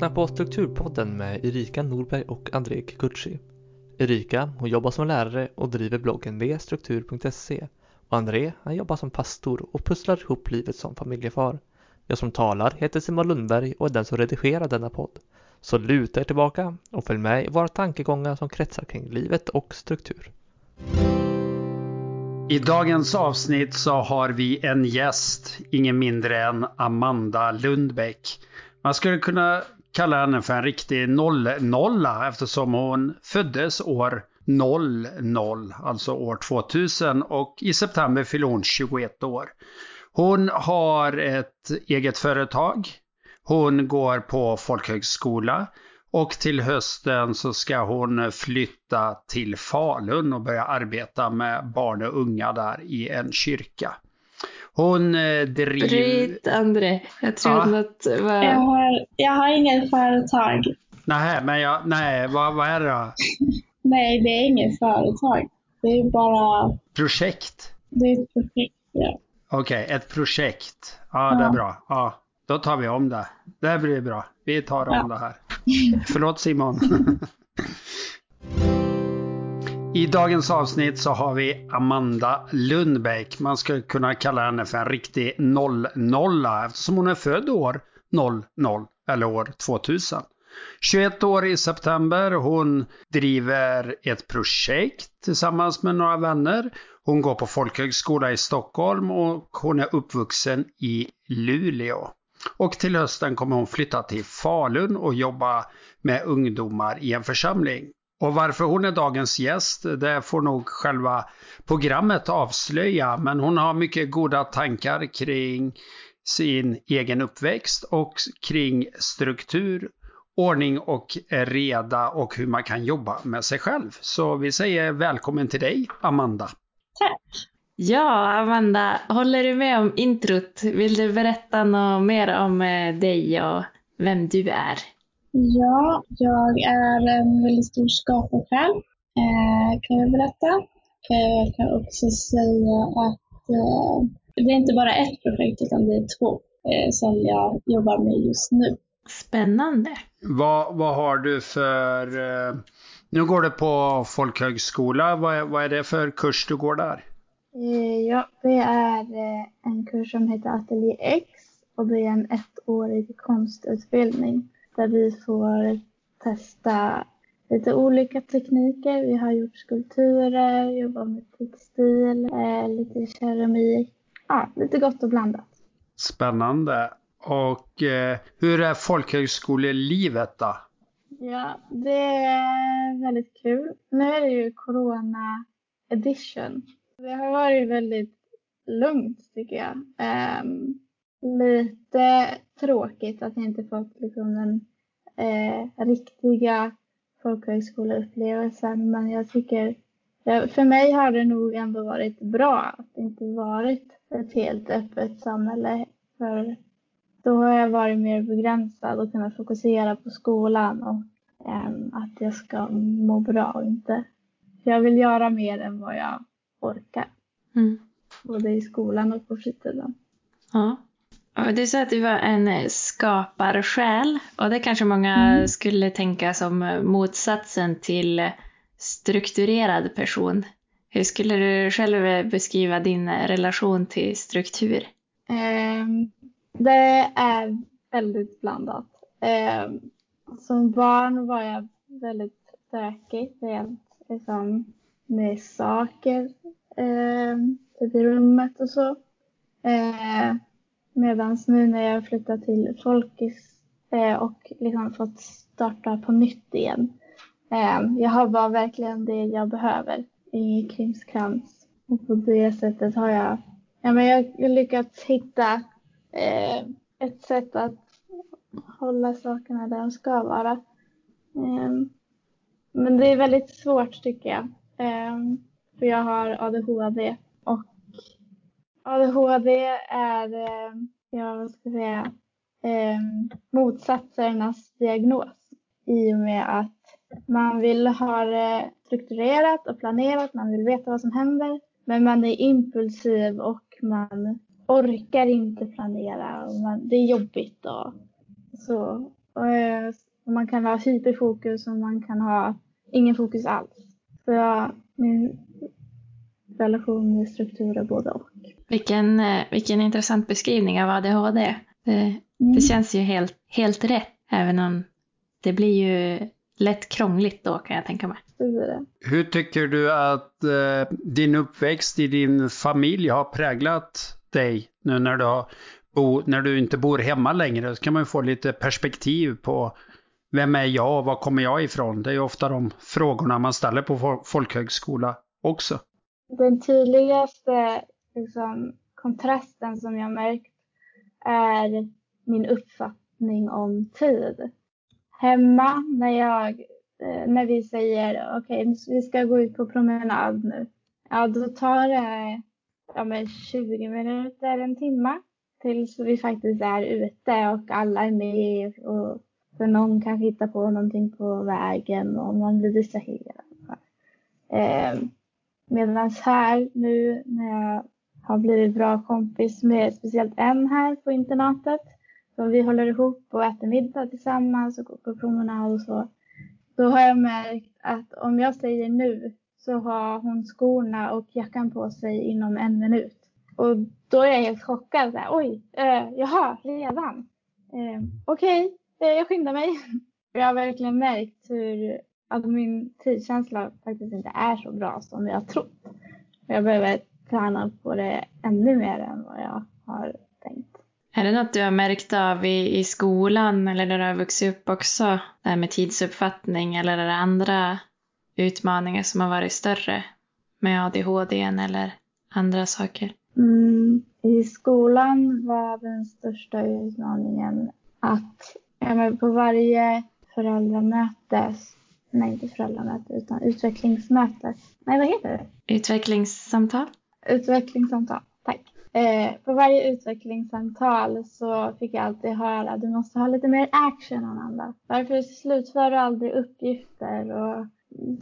lyssnar på Strukturpodden med Erika Norberg och André Kikuchi. Erika hon jobbar som lärare och driver bloggen vstruktur.se och André han jobbar som pastor och pusslar ihop livet som familjefar. Jag som talar heter Simon Lundberg och är den som redigerar denna podd. Så luta er tillbaka och följ med i våra tankegångar som kretsar kring livet och struktur. I dagens avsnitt så har vi en gäst, ingen mindre än Amanda Lundbäck. Man skulle kunna kalla henne för en riktig noll-nolla eftersom hon föddes år 00, alltså år 2000 och i september fyller hon 21 år. Hon har ett eget företag. Hon går på folkhögskola och till hösten så ska hon flytta till Falun och börja arbeta med barn och unga där i en kyrka. Hon eh, driver... Bryt André, jag tror Ja. att det var... Jag har, jag har inget företag. Nej, men jag, nej, vad, vad är det då? Nej, det är inget företag. Det är bara Projekt? det är ett projekt. Ja. Okej, ett projekt. Ja, det är Ja. bra. Ja, då tar vi om det. Det blir bra. Vi tar om Ja. det här. Förlåt Simon. I dagens avsnitt så har vi Amanda Lundbäck. Man skulle kunna kalla henne för en riktig 00 eftersom hon är född år 00 eller år 2000. 21 år i september. Hon driver ett projekt tillsammans med några vänner. Hon går på folkhögskola i Stockholm och hon är uppvuxen i Luleå. Och till hösten kommer hon flytta till Falun och jobba med ungdomar i en församling. Och varför hon är dagens gäst, det får nog själva programmet avslöja. Men hon har mycket goda tankar kring sin egen uppväxt och kring struktur, ordning och reda och hur man kan jobba med sig själv. Så vi säger välkommen till dig, Amanda. Tack. Ja, Amanda, håller du med om introt? Vill du berätta något mer om eh, dig och vem du är? Ja, jag är en väldigt stor skaparsjäl, eh, kan jag berätta. Eh, Jag kan också säga att eh, det är inte bara ett projekt utan det är två eh, som jag jobbar med just nu. Spännande. Vad, vad har du för... eh, Nu går du på folkhögskola. Vad är, vad är det för kurs du går där? Eh, Ja, det är eh, en kurs som heter Atelier X och det är en ettårig konstutbildning där vi får testa lite olika tekniker. Vi har gjort skulpturer, jobbat med textil, eh, lite keramik. Ja, lite gott och blandat. Spännande. Och eh, hur är folkhögskolelivet då? Ja, det är väldigt kul. Nu är det ju Corona edition. Det har varit väldigt lugnt tycker jag. Ehm, lite tråkigt att jag inte fått liksom den eh, riktiga folkhögskoleupplevelsen. Men jag tycker, för mig har det nog ändå varit bra att det inte varit ett helt öppet samhälle. För då har jag varit mer begränsad och kunnat fokusera på skolan och ehm, att jag ska må bra och inte. Jag vill göra mer än vad jag orkar, Mm. både i skolan och på fritiden. Ja. Du sa att du var en eh, skaparsjäl och det kanske många Mm. skulle tänka som eh, motsatsen till strukturerad person. Hur skulle du själv eh, beskriva din relation till struktur? Ehm, det är väldigt blandat. Ehm, som barn var jag väldigt stökig rent liksom, med saker ehm, i rummet och så. Medan nu när jag flyttat till Folkis eh, och liksom fått starta på nytt igen. Eh, jag har bara verkligen det jag behöver i krimskrams. Och på det sättet har jag, ja, men jag har lyckats hitta eh, ett sätt att hålla sakerna där de ska vara. Eh, men det är väldigt svårt tycker jag. Eh, för jag har ADHD och ADHD är, eh, ja vad ska jag säga, eh, motsatsernas diagnos. I och med att man vill ha det strukturerat och planerat, man vill veta vad som händer. Men man är impulsiv och man orkar inte planera. Och man, det är jobbigt och så. Och, eh, och man kan ha hyperfokus och man kan ha ingen fokus alls. Så jag, min relation med struktur är både och. Vilken, eh, vilken intressant beskrivning av ADHD. Det, Mm. det känns ju helt, helt rätt, även om det blir ju lätt krångligt då kan jag tänka mig. Hur tycker du att eh, din uppväxt i din familj har präglat dig nu när du, har bo, när du inte bor hemma längre? Så kan man ju få lite perspektiv på vem är jag och var kommer jag ifrån? Det är ju ofta de frågorna man ställer på fol- folkhögskola också. Den tydligaste liksom, kontrasten som jag märkt är min uppfattning om tid. Hemma när jag, eh, när vi säger okej, vi ska gå ut på promenad nu. Ja, då tar det ja, men 20 minuter, en timme tills vi faktiskt är ute och alla är med. Och för någon kanske hittar på någonting på vägen och man blir distraherad. Eh, Medan här nu när jag har blivit bra kompis med speciellt en här på internatet. Så vi håller ihop och äter middag tillsammans och går på promenad och så. Då har jag märkt att om jag säger nu så har hon skorna och jackan på sig inom en minut. Och då är jag helt chockad. Så här, Oj, eh, jaha, redan? Eh, Okej, eh, jag skyndar mig. Jag har verkligen märkt hur att min tidskänsla faktiskt inte är så bra som jag trott. Jag behöver träna på det ännu mer än vad jag har tänkt. Är det något du har märkt av i, i skolan eller när du har vuxit upp också? Det här med tidsuppfattning eller är det andra utmaningar som har varit större med ADHD eller andra saker? Mm, I skolan var den största utmaningen att ja, på varje föräldramöte, nej inte föräldramöte utan utvecklingsmöte, nej vad heter det? Utvecklingssamtal? Utvecklingssamtal, tack. Eh, på varje utvecklingssamtal så fick jag alltid höra att du måste ha lite mer action Amanda. Varför slutför du aldrig uppgifter och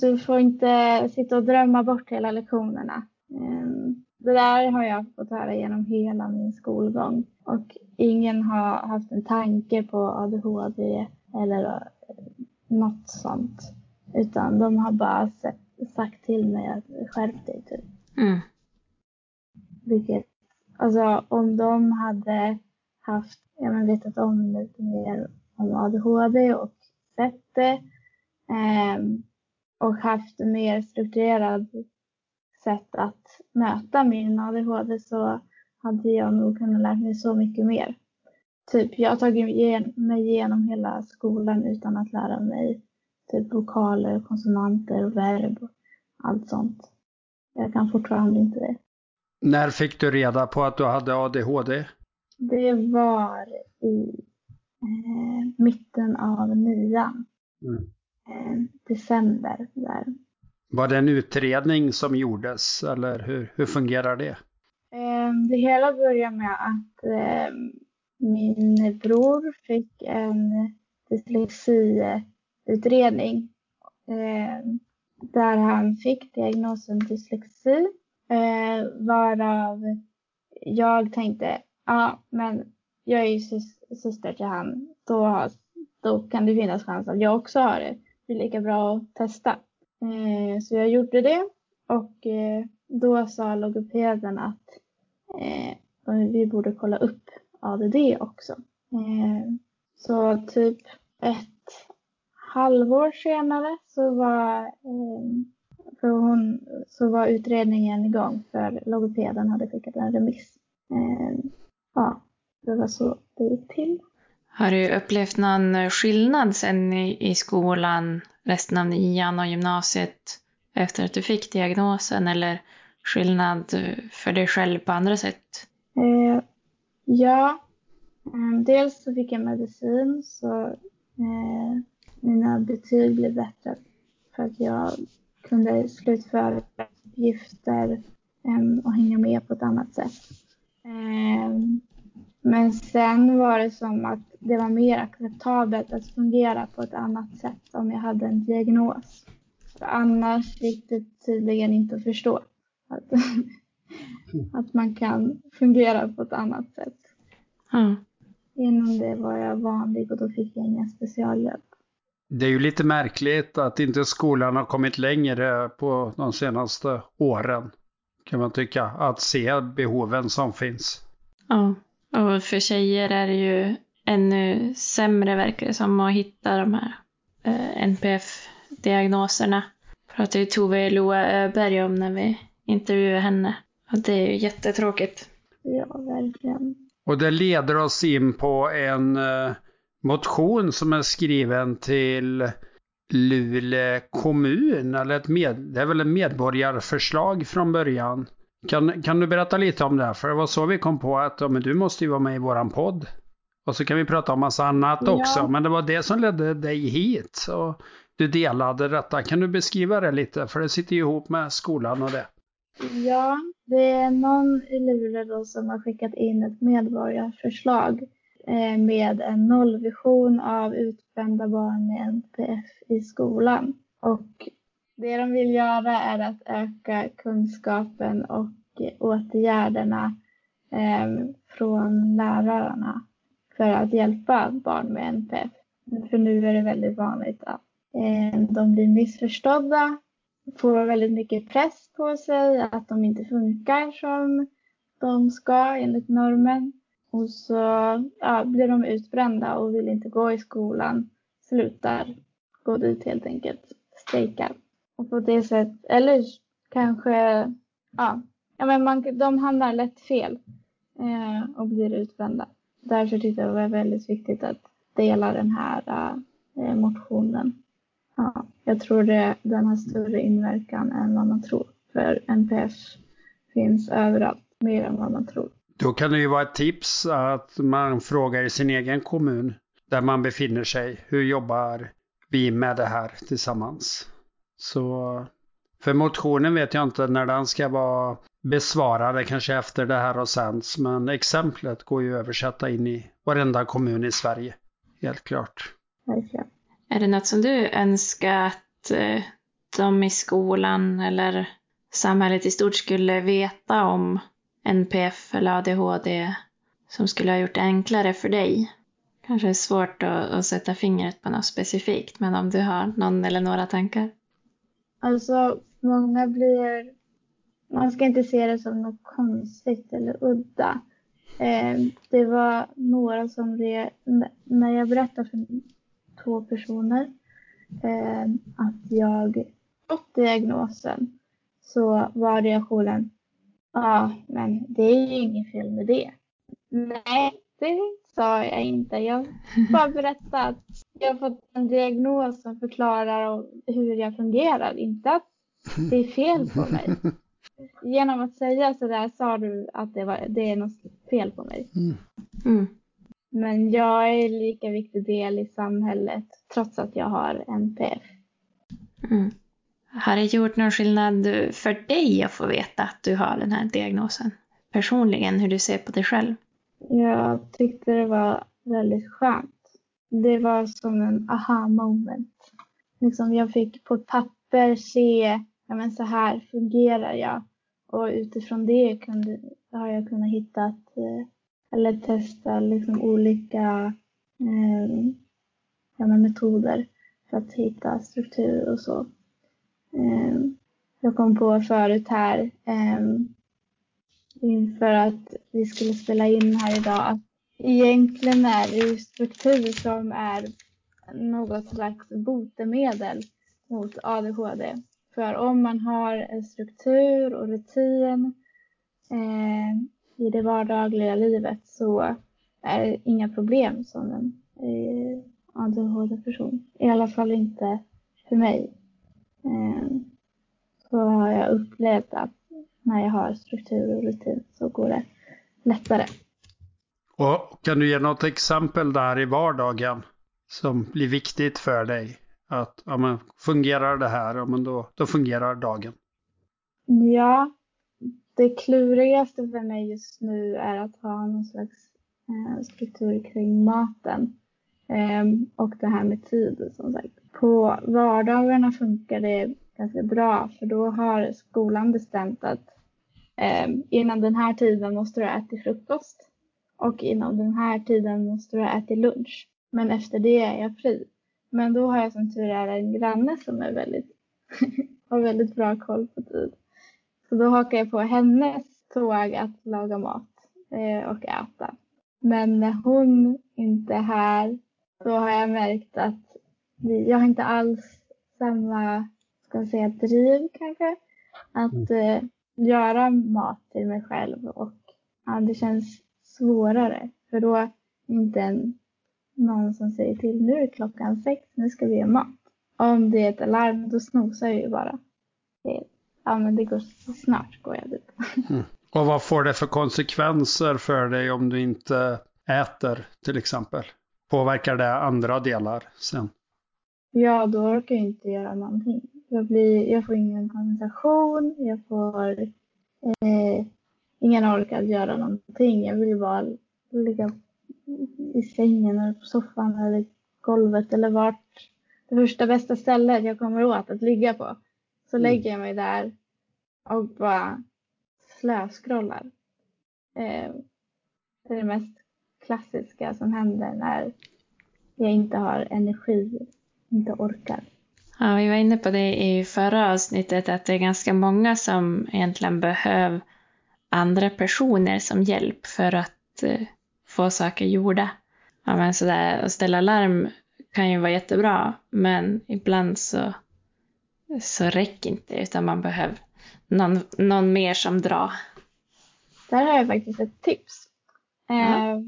du får inte sitta och drömma bort hela lektionerna. Eh, det där har jag fått höra genom hela min skolgång och ingen har haft en tanke på ADHD eller eh, något sånt. Utan de har bara sett, sagt till mig att skärp dig typ. Mm. Vilket, alltså om de hade haft, ja men vetat om lite mer om ADHD och sett det eh, och haft mer strukturerad sätt att möta min ADHD så hade jag nog kunnat lära mig så mycket mer. Typ, jag har tagit mig igenom hela skolan utan att lära mig typ vokaler, konsonanter, verb och allt sånt. Jag kan fortfarande inte det. När fick du reda på att du hade ADHD? Det var i eh, mitten av nian. Mm. Eh, december där. Var det en utredning som gjordes eller hur, hur fungerar det? Eh, det hela började med att eh, min bror fick en dyslexiutredning. Eh, där han fick diagnosen dyslexi. Eh, varav jag tänkte, ja men jag är ju syster till han. Då, då kan det finnas chans att jag också har det. Det är lika bra att testa. Eh, så jag gjorde det. Och eh, då sa logopeden att eh, vi borde kolla upp ADD också. Eh, så typ ett halvår senare så var, eh, för hon, så var utredningen igång för logopeden hade skickat en remiss. Eh, ja, det var så det gick till. Har du upplevt någon skillnad sen i, i skolan, resten av nian och gymnasiet efter att du fick diagnosen eller skillnad för dig själv på andra sätt? Eh, ja, eh, dels så fick jag medicin så eh, mina betyg blev bättre för att jag kunde slutföra uppgifter eh, och hänga med på ett annat sätt. Eh, men sen var det som att det var mer acceptabelt att fungera på ett annat sätt om jag hade en diagnos. För annars gick det tydligen inte att förstå. Att, att man kan fungera på ett annat sätt. Ja. Innan det var jag vanlig och då fick jag inga specialhjälp. Det är ju lite märkligt att inte skolan har kommit längre på de senaste åren. Kan man tycka. Att se behoven som finns. Ja, och för tjejer är det ju ännu sämre verkar det som att hitta de här eh, NPF-diagnoserna. Pratade ju Tove Loa Öberg om när vi intervjuade henne. Och det är ju jättetråkigt. Ja, verkligen. Och det leder oss in på en eh, motion som är skriven till Luleå kommun. Eller ett med, det är väl ett medborgarförslag från början. Kan, kan du berätta lite om det? För det var så vi kom på att ja, men du måste ju vara med i våran podd. Och så kan vi prata om massa annat Ja. också. Men det var det som ledde dig hit. Och du delade detta. Kan du beskriva det lite? För det sitter ju ihop med skolan och det. Ja, det är någon i Luleå då som har skickat in ett medborgarförslag Eh, med en nollvision av utbrända barn med NPF i skolan. Och det de vill göra är att öka kunskapen och åtgärderna eh, från lärarna för att hjälpa barn med NPF. För nu är det väldigt vanligt att eh, de blir missförstådda får väldigt mycket press på sig att de inte funkar som de ska enligt normen. Och så ja, blir de utbrända och vill inte gå i skolan, slutar gå dit helt enkelt, strejkar. Och på det sättet, eller kanske, ja, ja men man, de hamnar lätt fel eh, och blir utbrända. Därför tyckte jag det var väldigt viktigt att dela den här eh, motionen. Ja, jag tror det, den har större inverkan än vad man tror. För NPF finns överallt, mer än vad man tror. Då kan det ju vara ett tips att man frågar i sin egen kommun där man befinner sig. Hur jobbar vi med det här tillsammans? Så för motionen vet jag inte när den ska vara besvarad, kanske efter det här har sänds. Men exemplet går ju att översätta in i varenda kommun i Sverige. Helt klart. Okay. Är det något som du önskar att eh, de i skolan eller samhället i stort skulle veta om NPF eller ADHD som skulle ha gjort det enklare för dig? Kanske är svårt att, att sätta fingret på något specifikt, men om du har någon eller några tankar? Alltså, många blir... Man ska inte se det som något konstigt eller udda. Eh, det var några som... Re, när jag berättade för två personer eh, att jag fått diagnosen så var reaktionen Ja, men det är ju inget fel med det. Nej, det sa jag inte. Jag bara berättade att jag har fått en diagnos som förklarar hur jag fungerar, inte att det är fel på mig. Genom att säga sådär sa du att det, var, det är något fel på mig. Mm. Men jag är lika viktig del i samhället trots att jag har NPF. Mm. Har det gjort någon skillnad för dig att få veta att du har den här diagnosen? Personligen, hur du ser på dig själv? Jag tyckte det var väldigt skönt. Det var som en aha moment. Liksom jag fick på ett papper se, ja men så här fungerar jag. Och utifrån det kunde, har jag kunnat hitta, eh, eller testa liksom olika eh, ja, men metoder för att hitta struktur och så. Eh, jag kom på förut här eh, inför att vi skulle spela in här idag att egentligen är det ju struktur som är något slags botemedel mot ADHD. För om man har en struktur och rutin eh, i det vardagliga livet så är det inga problem som en eh, ADHD-person. I alla fall inte för mig. Eh, så har jag upplevt att när jag har struktur och rutin så går det lättare. Och kan du ge något exempel där i vardagen som blir viktigt för dig? Att ja, men, fungerar det här, ja, men då, då fungerar dagen. Ja, det klurigaste för mig just nu är att ha någon slags eh, struktur kring maten. Ehm, och det här med tid som sagt. På vardagarna funkar det ganska bra för då har skolan bestämt att ehm, innan den här tiden måste du ha ätit frukost. och inom den här tiden måste du ha ätit lunch. Men efter det är jag fri. Men då har jag som tur är en granne som är väldigt, har väldigt bra koll på tid. Så då hakar jag på hennes tåg att laga mat eh, och äta. Men när hon inte är här, då har jag märkt att jag har inte alls samma, ska säga, driv kanske. Att eh, göra mat till mig själv och ja, det känns svårare. För då är inte en, någon som säger till nu är klockan sex, nu ska vi göra mat. Om det är ett alarm då snosar jag ju bara. Det, ja men det går snart går jag dit. Mm. Och vad får det för konsekvenser för dig om du inte äter till exempel? Påverkar det andra delar sen? Ja, då orkar jag inte göra någonting. Jag, blir, jag får ingen koncentration, jag får eh, ingen ork att göra någonting. Jag vill bara ligga i sängen eller på soffan eller golvet eller vart det första bästa stället jag kommer åt att ligga på. Så mm. lägger jag mig där och bara slöscrollar. Eh, det är det mest klassiska som händer när jag inte har energi, inte orkar. Ja, vi var inne på det i förra avsnittet att det är ganska många som egentligen behöver andra personer som hjälp för att eh, få saker gjorda. Ja, men sådär, att ställa larm kan ju vara jättebra, men ibland så, så räcker inte utan man behöver någon, någon mer som drar. Där har jag faktiskt ett tips. Eh,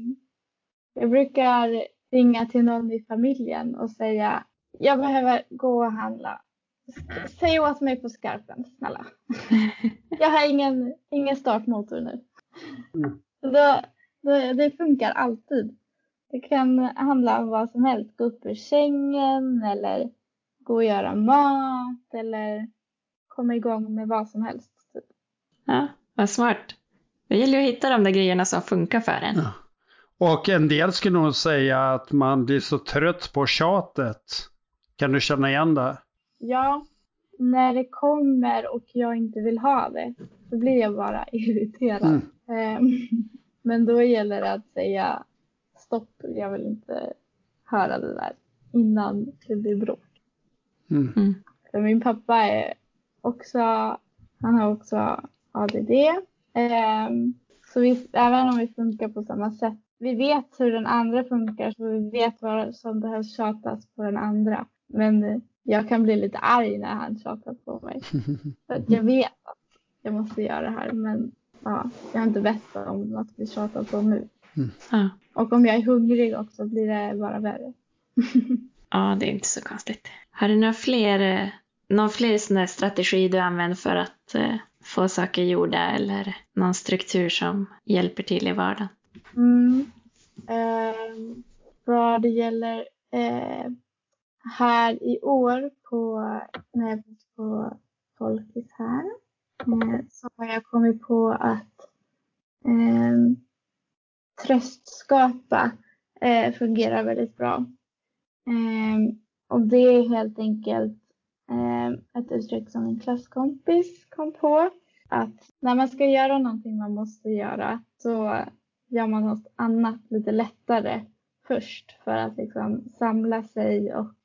jag brukar ringa till någon i familjen och säga jag behöver gå och handla. Säg åt mig på skarpen, snälla. Jag har ingen, ingen startmotor nu. Mm. Då, då, det funkar alltid. Det kan handla om vad som helst. Gå upp ur sängen eller gå och göra mat eller komma igång med vad som helst. Typ. Ja, vad smart. Det gäller ju att hitta de där grejerna som funkar för en. Ja. Och en del skulle nog säga att man blir så trött på tjatet. Kan du känna igen det? Ja, när det kommer och jag inte vill ha det, så blir jag bara irriterad. Mm. Ehm, men då gäller det att säga stopp, jag vill inte höra det där innan det blir bråk. Mm. mm. För min pappa är också, han har också ADD. Ehm, så vi, även om vi funkar på samma sätt, vi vet hur den andra funkar så vi vet vad som behövs tjatas på den andra. Men jag kan bli lite arg när han tjatar på mig. För att jag vet att jag måste göra det här men ja, jag har inte bett om att bli tjatad på nu. Mm. Och om jag är hungrig också blir det bara värre. ja, det är inte så konstigt. Har du några fler, någon fler sån strategi du använder för att uh, få saker gjorda eller någon struktur som hjälper till i vardagen? Mm. Eh, vad det gäller eh, här i år på, när jag var på Folkis här eh, så har jag kommit på att eh, tröstskapa eh, fungerar väldigt bra. Eh, och det är helt enkelt eh, ett uttryck som en klasskompis kom på. Att när man ska göra någonting man måste göra så gör man något annat lite lättare först för att liksom samla sig och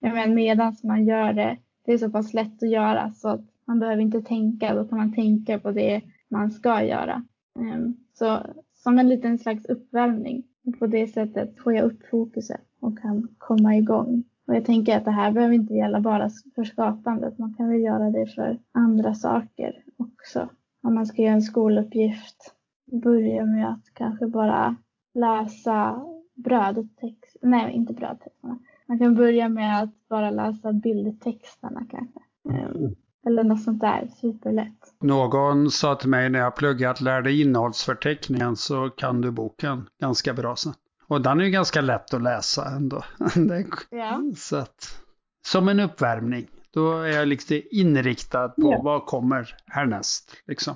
jag medan man gör det, det är så pass lätt att göra så att man behöver inte tänka, då kan man tänka på det man ska göra. Ehm, så som en liten slags uppvärmning. På det sättet får jag upp fokuset och kan komma igång. Och jag tänker att det här behöver inte gälla bara för skapandet. Man kan väl göra det för andra saker också. Om man ska göra en skoluppgift, börja med att kanske bara läsa brödtext, nej inte brödtexterna, man kan börja med att bara läsa bildtexterna kanske. Mm. Eller något sånt där, superlätt. Någon sa till mig när jag pluggat lär dig innehållsförteckningen så kan du boken ganska bra sen. Och den är ju ganska lätt att läsa ändå. ja. Så att, som en uppvärmning. Då är jag liksom inriktad på ja. vad kommer härnäst. Liksom.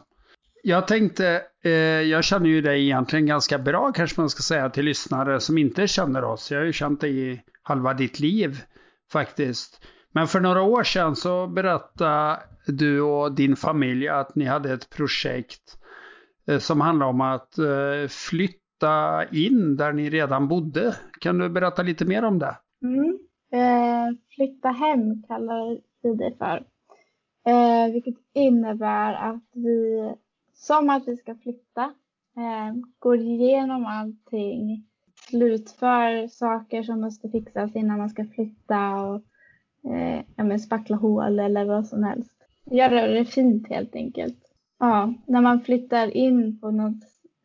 Jag tänkte, eh, jag känner ju dig egentligen ganska bra kanske man ska säga till lyssnare som inte känner oss. Jag har ju känt dig i halva ditt liv faktiskt. Men för några år sedan så berättade du och din familj att ni hade ett projekt eh, som handlar om att eh, flytta flytta in där ni redan bodde. Kan du berätta lite mer om det? Mm. Eh, flytta hem kallar vi det för. Eh, vilket innebär att vi, som att vi ska flytta, eh, går igenom allting, slutför saker som måste fixas innan man ska flytta och eh, ja, spackla hål eller vad som helst. Göra det fint helt enkelt. Ja, när man flyttar in på något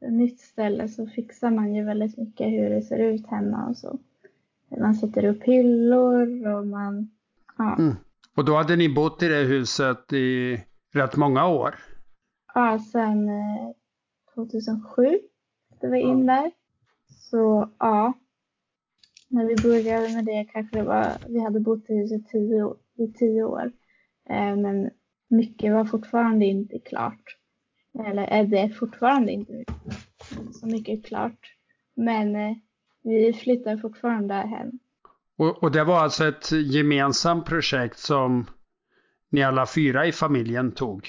nytt ställe så fixar man ju väldigt mycket hur det ser ut hemma och så. Man sätter upp hyllor och man... Ja. Mm. Och då hade ni bott i det huset i rätt många år? Ja, sedan 2007 det var in där. Så ja, när vi började med det kanske det var, vi hade bott i huset tio, i tio år. Eh, men mycket var fortfarande inte klart. Eller är det fortfarande inte så mycket klart. Men eh, vi flyttar fortfarande hem. Och, och, det var alltså ett gemensamt projekt som ni alla fyra i familjen tog?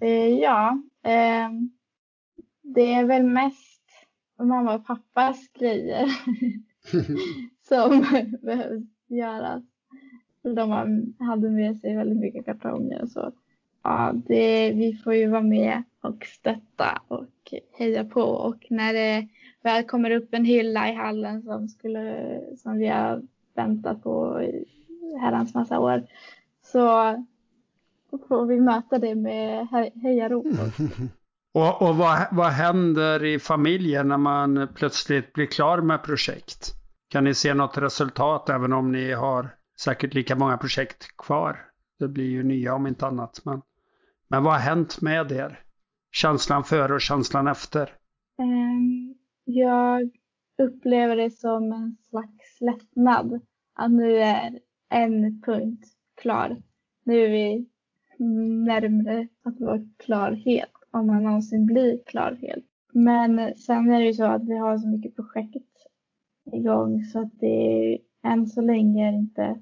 Eh, ja, eh, det är väl mest mamma och pappas grejer som behövs göras. De hade med sig väldigt mycket kartonger och så. Ja, det, vi får ju vara med och stötta och heja på och när det väl kommer upp en hylla i hallen som, skulle, som vi har väntat på i herrans massa år så får vi möta det med hejarop. och, och vad, vad händer i familjen när man plötsligt blir klar med projekt? Kan ni se något resultat även om ni har säkert lika många projekt kvar? Det blir ju nya om inte annat. Men, men vad har hänt med er? Känslan före och känslan efter? Um, jag upplever det som en slags lättnad. Att nu är en punkt klar. Nu är vi närmre att vara klar helt. Om man någonsin blir klar helt. Men sen är det ju så att vi har så mycket projekt igång så att det är än så länge är inte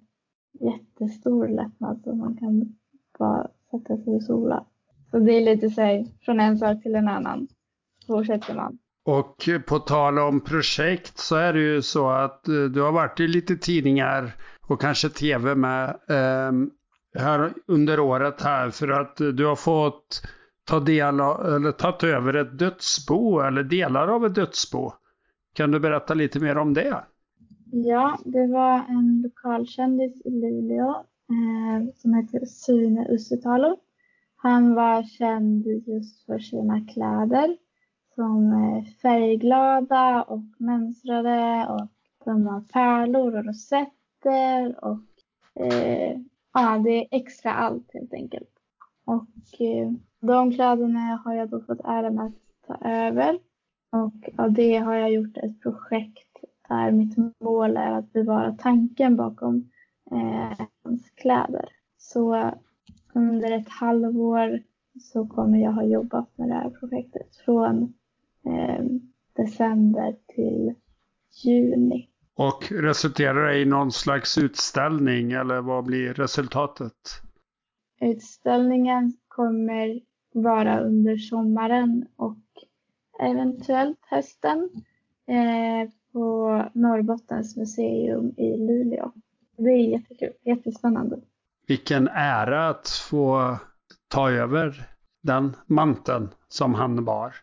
jättestor lättnad så man kan bara sätta sig och sola. Så det är lite så här, från en sak till en annan fortsätter man. Och på tal om projekt så är det ju så att eh, du har varit i lite tidningar och kanske tv med ehm, här under året här för att du har fått ta del av, eller tagit över ett dödsbo eller delar av ett dödsbo. Kan du berätta lite mer om det? Ja, det var en lokalkändis i Luleå eh, som heter Sune Ussitalo. Han var känd just för sina kläder som är färgglada och mönstrade och de har pärlor och rosetter och eh, ja, det är extra allt helt enkelt. Och eh, de kläderna har jag då fått äran att ta över och av det har jag gjort ett projekt där mitt mål är att bevara tanken bakom eh, hans kläder. Så under ett halvår så kommer jag ha jobbat med det här projektet från eh, december till juni. Och resulterar det i någon slags utställning eller vad blir resultatet? Utställningen kommer vara under sommaren och eventuellt hösten eh, på Norrbottens museum i Luleå. Det är jättekul, jättespännande. Vilken ära att få ta över den manteln som han bar.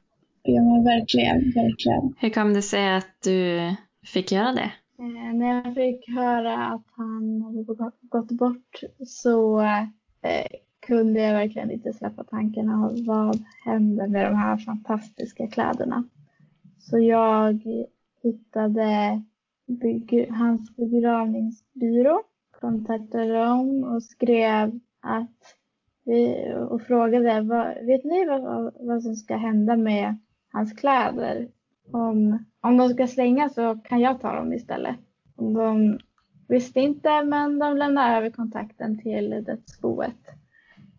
Ja, verkligen, verkligen. Hur kom det sig att du fick göra det? Eh, när jag fick höra att han hade gått bort så eh, kunde jag verkligen inte släppa tanken av vad hände med de här fantastiska kläderna. Så jag hittade bygg, hans begravningsbyrå, kontaktade dem och skrev att och frågade vad, vet ni vad, vad som ska hända med hans kläder? Om, om de ska slängas så kan jag ta dem istället. De visste inte men de lämnade över kontakten till dödsboet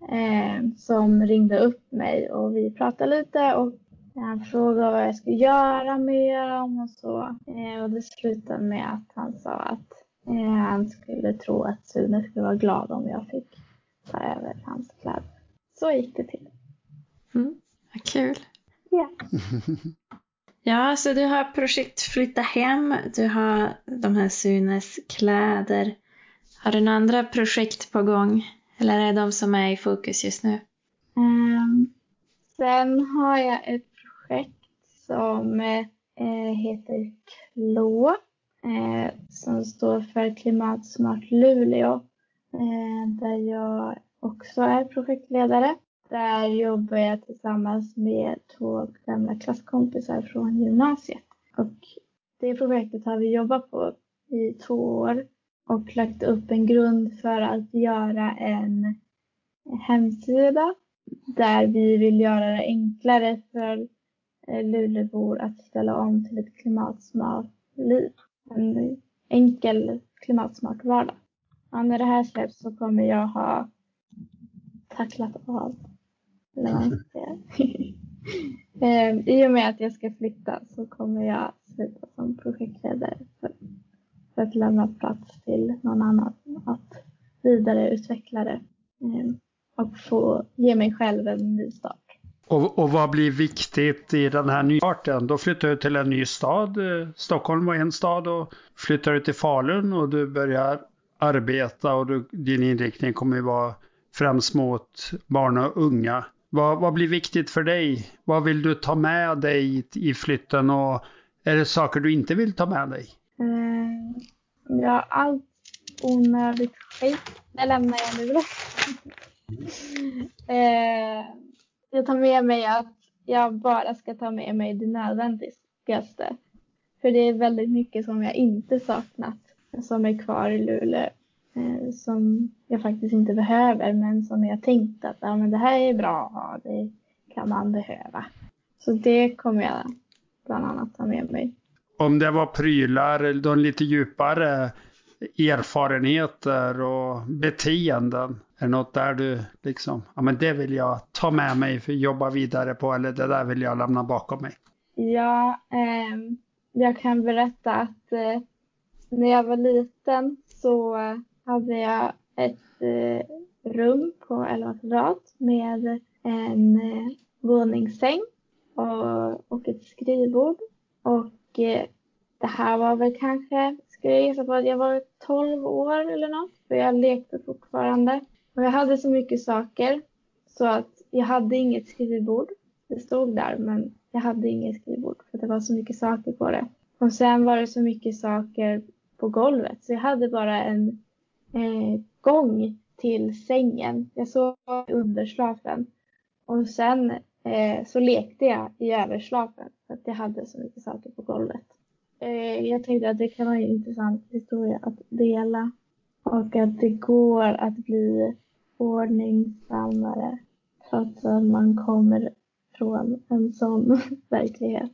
eh, som ringde upp mig och vi pratade lite och han frågade vad jag skulle göra med dem och så. Eh, och det slutade med att han sa att eh, han skulle tro att Sune skulle vara glad om jag fick ta över hans kläder. Så gick det till. Mm, vad kul. Ja. Ja, så du har projekt Flytta hem, du har de här Sunes kläder. Har du några andra projekt på gång? Eller är det de som är i fokus just nu? Um, sen har jag ett projekt som eh, heter KLÅ eh, som står för Klimatsmart Luleå eh, där jag också är projektledare. Där jobbar jag tillsammans med två gamla klasskompisar från gymnasiet. Och det projektet har vi jobbat på i två år och lagt upp en grund för att göra en hemsida där vi vill göra det enklare för eh, Lulebor att ställa om till ett klimatsmart liv. En enkel klimatsmart vardag. Ja, när det här släpps så kommer jag ha tacklat av. Ehm, I och med att jag ska flytta så kommer jag sluta som projektledare för, för att lämna plats till någon annan att vidareutveckla det ehm, och få ge mig själv en ny start. Och, och vad blir viktigt i den här nystarten? Då flyttar du till en ny stad. Stockholm var en stad och flyttar du till Falun och du börjar arbeta och du, din inriktning kommer ju vara främst mot barn och unga. Vad, vad blir viktigt för dig? Vad vill du ta med dig i flytten och är det saker du inte vill ta med dig? Mm, ja, allt onödigt skit, det lämnar jag nu. eh, jag tar med mig att jag bara ska ta med mig det nödvändigaste. För det är väldigt mycket som jag inte saknat som är kvar i Luleå. Eh, som jag faktiskt inte behöver men som jag tänkt att ja, men det här är bra det kan man behöva. Så det kommer jag bland annat ta med mig. Om det var prylar, de lite djupare erfarenheter och beteenden? Är det något där du liksom, ja men det vill jag ta med mig för att jobba vidare på eller det där vill jag lämna bakom mig? Ja, eh, jag kan berätta att eh, när jag var liten så hade jag ett eh, rum på 11 kvadrat med en eh, våningssäng och, och ett skrivbord. Och eh, det här var väl kanske ska jag gissa på att jag var 12 år eller något. För jag lekte fortfarande. Och jag hade så mycket saker så att jag hade inget skrivbord. Det stod där men jag hade inget skrivbord för det var så mycket saker på det. Och sen var det så mycket saker på golvet så jag hade bara en eh, gång till sängen. Jag sov i underslafen Och sen eh, så lekte jag i överslafen för att jag hade så mycket saker på golvet. Eh, jag tänkte att det kan vara en intressant historia att dela och att det går att bli ordningsammare trots att man kommer från en sån verklighet.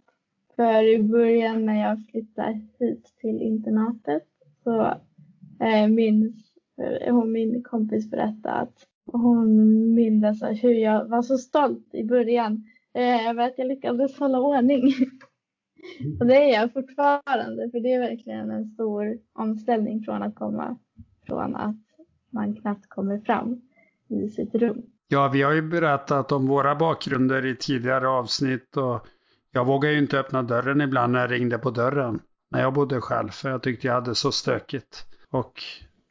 För i början när jag flyttade hit till internatet så eh, minns hon, min kompis berättade att hon minns hur jag var så stolt i början eh, över att jag lyckades hålla ordning. Och det är jag fortfarande, för det är verkligen en stor omställning från att komma från att man knappt kommer fram i sitt rum. Ja, vi har ju berättat om våra bakgrunder i tidigare avsnitt och jag vågade ju inte öppna dörren ibland när jag ringde på dörren när jag bodde själv, för jag tyckte jag hade så stökigt. Och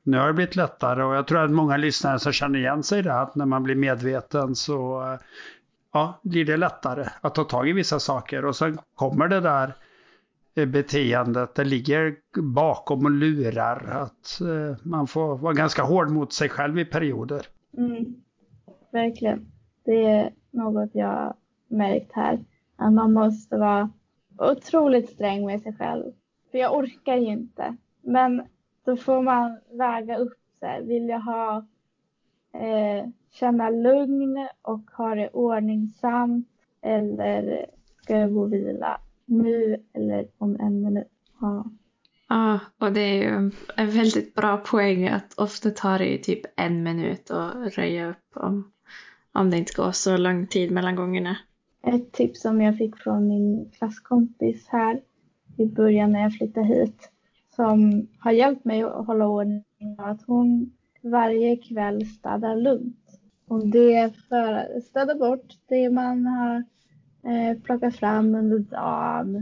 nu har det blivit lättare och jag tror att många lyssnare som känner igen sig i det, att när man blir medveten så eh, ja, blir det lättare att ta tag i vissa saker och sen kommer det där eh, beteendet, det ligger bakom och lurar att eh, man får vara ganska hård mot sig själv i perioder. Mm, verkligen. Det är något jag märkt här. Att man måste vara otroligt sträng med sig själv. För jag orkar ju inte. Men då får man väga upp sig. Vill jag ha eh, känna lugn och ha det ordningsamt eller ska jag gå och vila nu eller om en minut? Ja. Ja, och det är ju en väldigt bra poäng att ofta tar det ju typ en minut att röja upp om, om det inte går så lång tid mellan gångerna. Ett tips som jag fick från min klasskompis här i början när jag flyttade hit som har hjälpt mig att hålla ordning var att hon varje kväll städar lugnt. Och det för att städa bort det man har eh, plockat fram under dagen.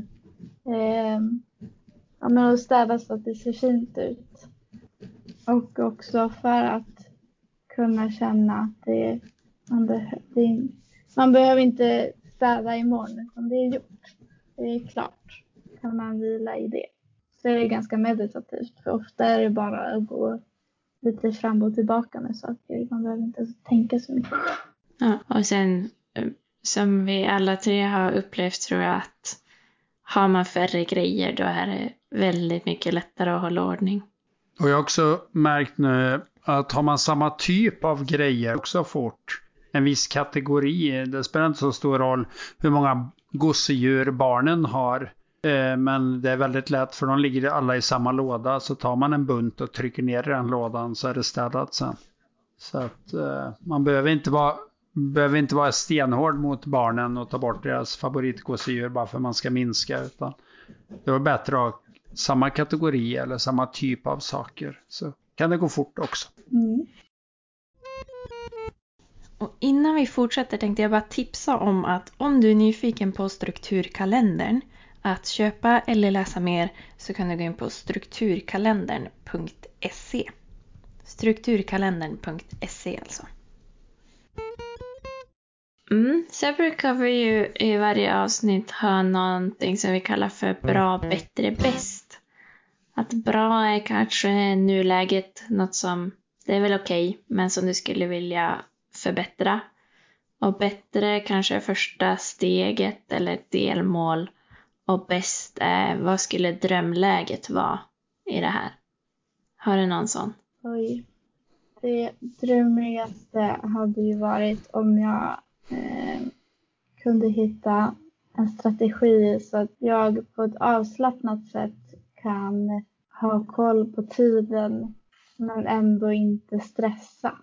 Eh, ja, men att städa så att det ser fint ut. Och också för att kunna känna att det, man, beh det, man behöver inte städa imorgon utan det är gjort. Det är klart. Kan man vila i det. Så är det ganska meditativt för ofta är det bara att gå lite fram och tillbaka med saker. Man behöver inte tänka så mycket. Ja, och sen eh, som vi alla tre har upplevt tror jag att har man färre grejer då är det väldigt mycket lättare att hålla ordning. Och jag har också märkt nu att har man samma typ av grejer också fort, en viss kategori, det spelar inte så stor roll hur många gosedjur barnen har. Eh, men det är väldigt lätt för de ligger alla i samma låda. Så tar man en bunt och trycker ner i den lådan så är det städat sen. Så att eh, man behöver inte vara behöver inte vara stenhård mot barnen och ta bort deras favoritgosedjur bara för att man ska minska. Utan det är bättre att ha samma kategori eller samma typ av saker. Så kan det gå fort också. Mm. Och innan vi fortsätter tänkte jag bara tipsa om att om du är nyfiken på strukturkalendern att köpa eller läsa mer så kan du gå in på strukturkalendern.se. Strukturkalendern.se alltså. Mm, sen brukar vi ju i varje avsnitt ha någonting som vi kallar för bra, bättre, bäst. Att bra är kanske nuläget något som, det är väl okej, okay, men som du skulle vilja förbättra. Och bättre kanske är första steget eller ett delmål. Och bäst är, vad skulle drömläget vara i det här? Har du någon sån? Oj. Det drömligaste hade ju varit om jag eh, kunde hitta en strategi så att jag på ett avslappnat sätt kan ha koll på tiden men ändå inte stressa.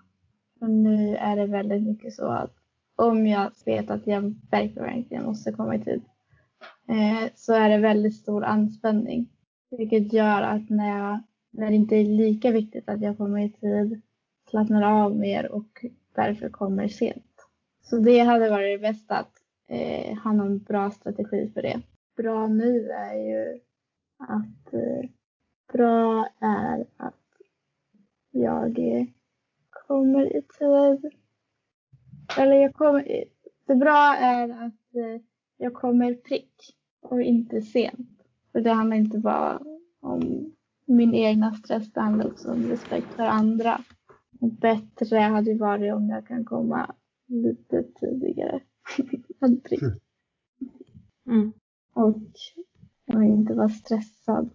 För nu är det väldigt mycket så att om jag vet att jag verkligen, måste komma i tid Eh, så är det väldigt stor anspänning. Vilket gör att när, jag, när det inte är lika viktigt att jag kommer i tid slappnar av mer och därför kommer sent. Så det hade varit det bästa att eh, ha någon bra strategi för det. Bra nu är ju att eh, bra är att jag kommer i tid. Eller jag kommer, det bra är att eh, jag kommer prick och inte sent. För det handlar inte bara om min egna stress, det handlar också om respekt för andra. Och bättre hade varit om jag kan komma lite tidigare prick. Mm. Och jag inte vara stressad.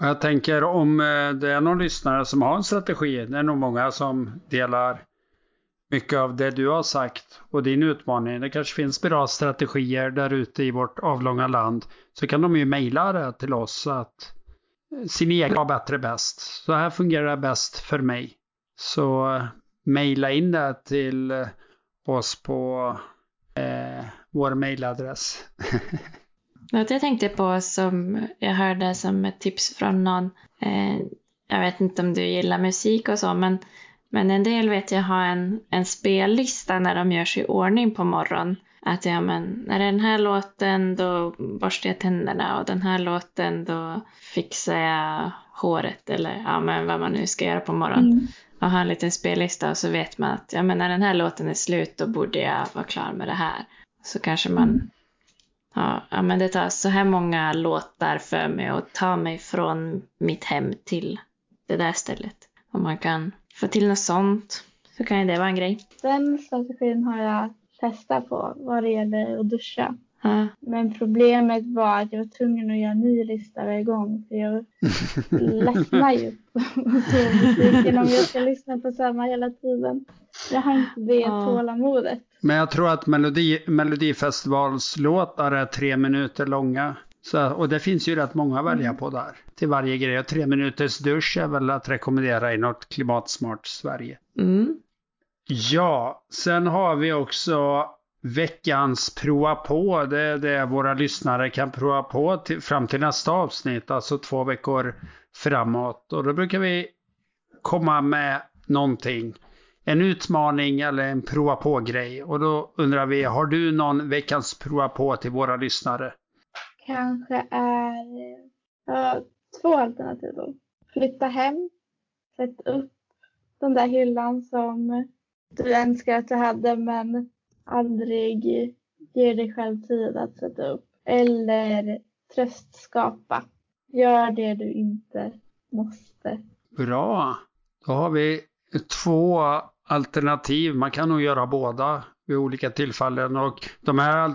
Jag tänker om eh, det är någon lyssnare som har en strategi, det är nog många som delar mycket av det du har sagt och din utmaning. Det kanske finns bra strategier där ute i vårt avlånga land. Så kan de ju mejla det till oss att eh, sin egen var bättre bäst. Så här fungerar det bäst för mig. Så eh, mejla in det till eh, oss på eh, vår mejladress. Något jag tänkte på som jag hörde som ett tips från någon. Eh, jag vet inte om du gillar musik och så men men en del vet jag har en, en spellista när de gör sig i ordning på morgonen. Att ja, men när den här låten då borstar jag tänderna och den här låten då fixar jag håret eller ja, men vad man nu ska göra på morgonen. Mm. Och ha en liten spellista och så vet man att ja, men när den här låten är slut då borde jag vara klar med det här. Så kanske man mm. ja, ja, men det tar så här många låtar för mig att ta mig från mitt hem till det där stället. Och man kan få till något sånt så kan ju det vara en grej. Den strategin har jag testat på vad det gäller att duscha. Ja. Men problemet var att jag var tvungen att göra en ny lista varje gång för jag ledsnar ju på musiken om jag ska lyssna på samma hela tiden. Jag har inte det ja. tålamodet. Men jag tror att Melodi, Melodifestivalslåtar är tre minuter långa. Så, och det finns ju rätt många att välja på där. Till varje grej. Och tre minuters dusch är väl att rekommendera i något klimatsmart Sverige. Mm. Ja, sen har vi också veckans prova på. Det är det våra lyssnare kan prova på till, fram till nästa avsnitt. Alltså två veckor framåt. Och då brukar vi komma med någonting. en utmaning eller en prova på-grej. Och då undrar vi, har du någon veckans prova på till våra lyssnare? Kanske är ja, två alternativ då. Flytta hem, sätt upp den där hyllan som du önskar att du hade men aldrig ger dig själv tid att sätta upp. Eller tröstskapa. Gör det du inte måste. Bra. Då har vi två alternativ. Man kan nog göra båda vid olika tillfällen. Och de här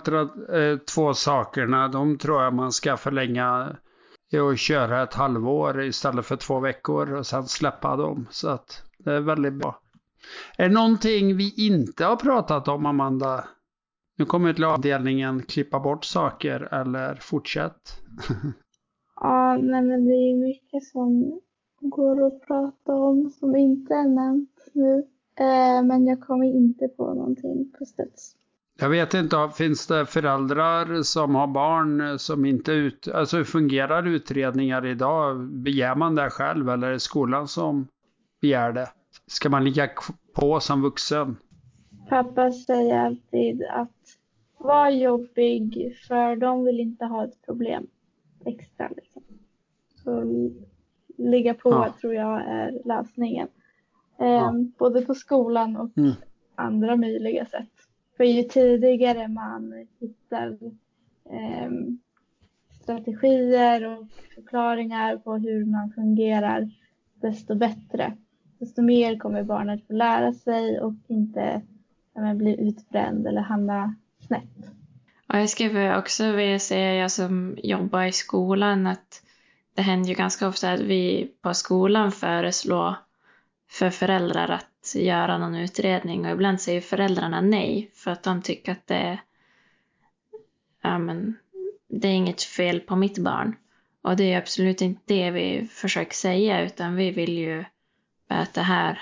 eh, två sakerna, de tror jag man ska förlänga eh, och köra ett halvår istället för två veckor och sen släppa dem. Så att det är väldigt bra. Är det någonting vi inte har pratat om, Amanda? Nu kommer till avdelningen klippa bort saker eller fortsätt. ja, nej men det är mycket som går att prata om som inte är nämnt nu. Eh, men jag kommer inte på någonting på studs. Jag vet inte, finns det föräldrar som har barn som inte ut... Alltså hur fungerar utredningar idag? Begär man det själv eller är det skolan som begär det? Ska man ligga på som vuxen? Pappa säger alltid att var jobbig för de vill inte ha ett problem extra. Liksom. Så ligga på ja. tror jag är lösningen. Ja. Både på skolan och mm. andra möjliga sätt. För ju tidigare man hittar eh, strategier och förklaringar på hur man fungerar, desto bättre. Desto mer kommer barnet få lära sig och inte men, bli utbränd eller hamna snett. Och jag skulle också vilja säga, jag som jobbar i skolan, att det händer ju ganska ofta att vi på skolan föreslår för föräldrar att göra någon utredning och ibland säger föräldrarna nej för att de tycker att det är, ja men, det är inget fel på mitt barn. Och det är absolut inte det vi försöker säga utan vi vill ju att det här,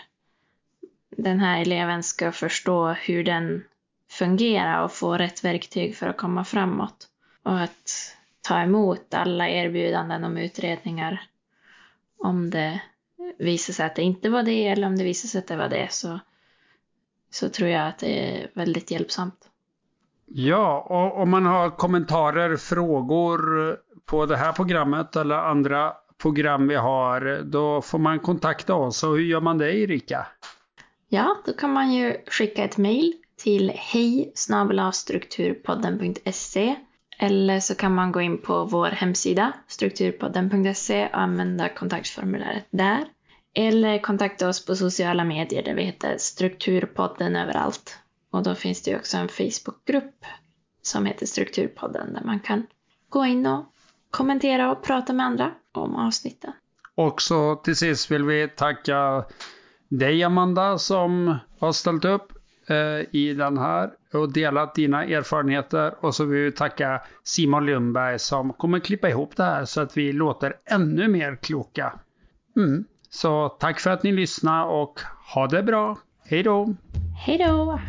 den här eleven ska förstå hur den fungerar och få rätt verktyg för att komma framåt. Och att ta emot alla erbjudanden om utredningar om det visar sig att det inte var det eller om det visar sig att det var det så, så tror jag att det är väldigt hjälpsamt. Ja, och om man har kommentarer, frågor på det här programmet eller andra program vi har, då får man kontakta oss. Och hur gör man det Erika? Ja, då kan man ju skicka ett mejl till hej strukturpodden.se eller så kan man gå in på vår hemsida strukturpodden.se och använda kontaktformuläret där. Eller kontakta oss på sociala medier där vi heter Strukturpodden överallt. Och då finns det ju också en Facebookgrupp som heter Strukturpodden där man kan gå in och kommentera och prata med andra om avsnitten. Och så till sist vill vi tacka dig Amanda som har ställt upp Eh, i den här och delat dina erfarenheter. Och så vill vi tacka Simon Lundberg som kommer klippa ihop det här så att vi låter ännu mer kloka. Mm. Så tack för att ni lyssnade och ha det bra. Hej då! Hej då!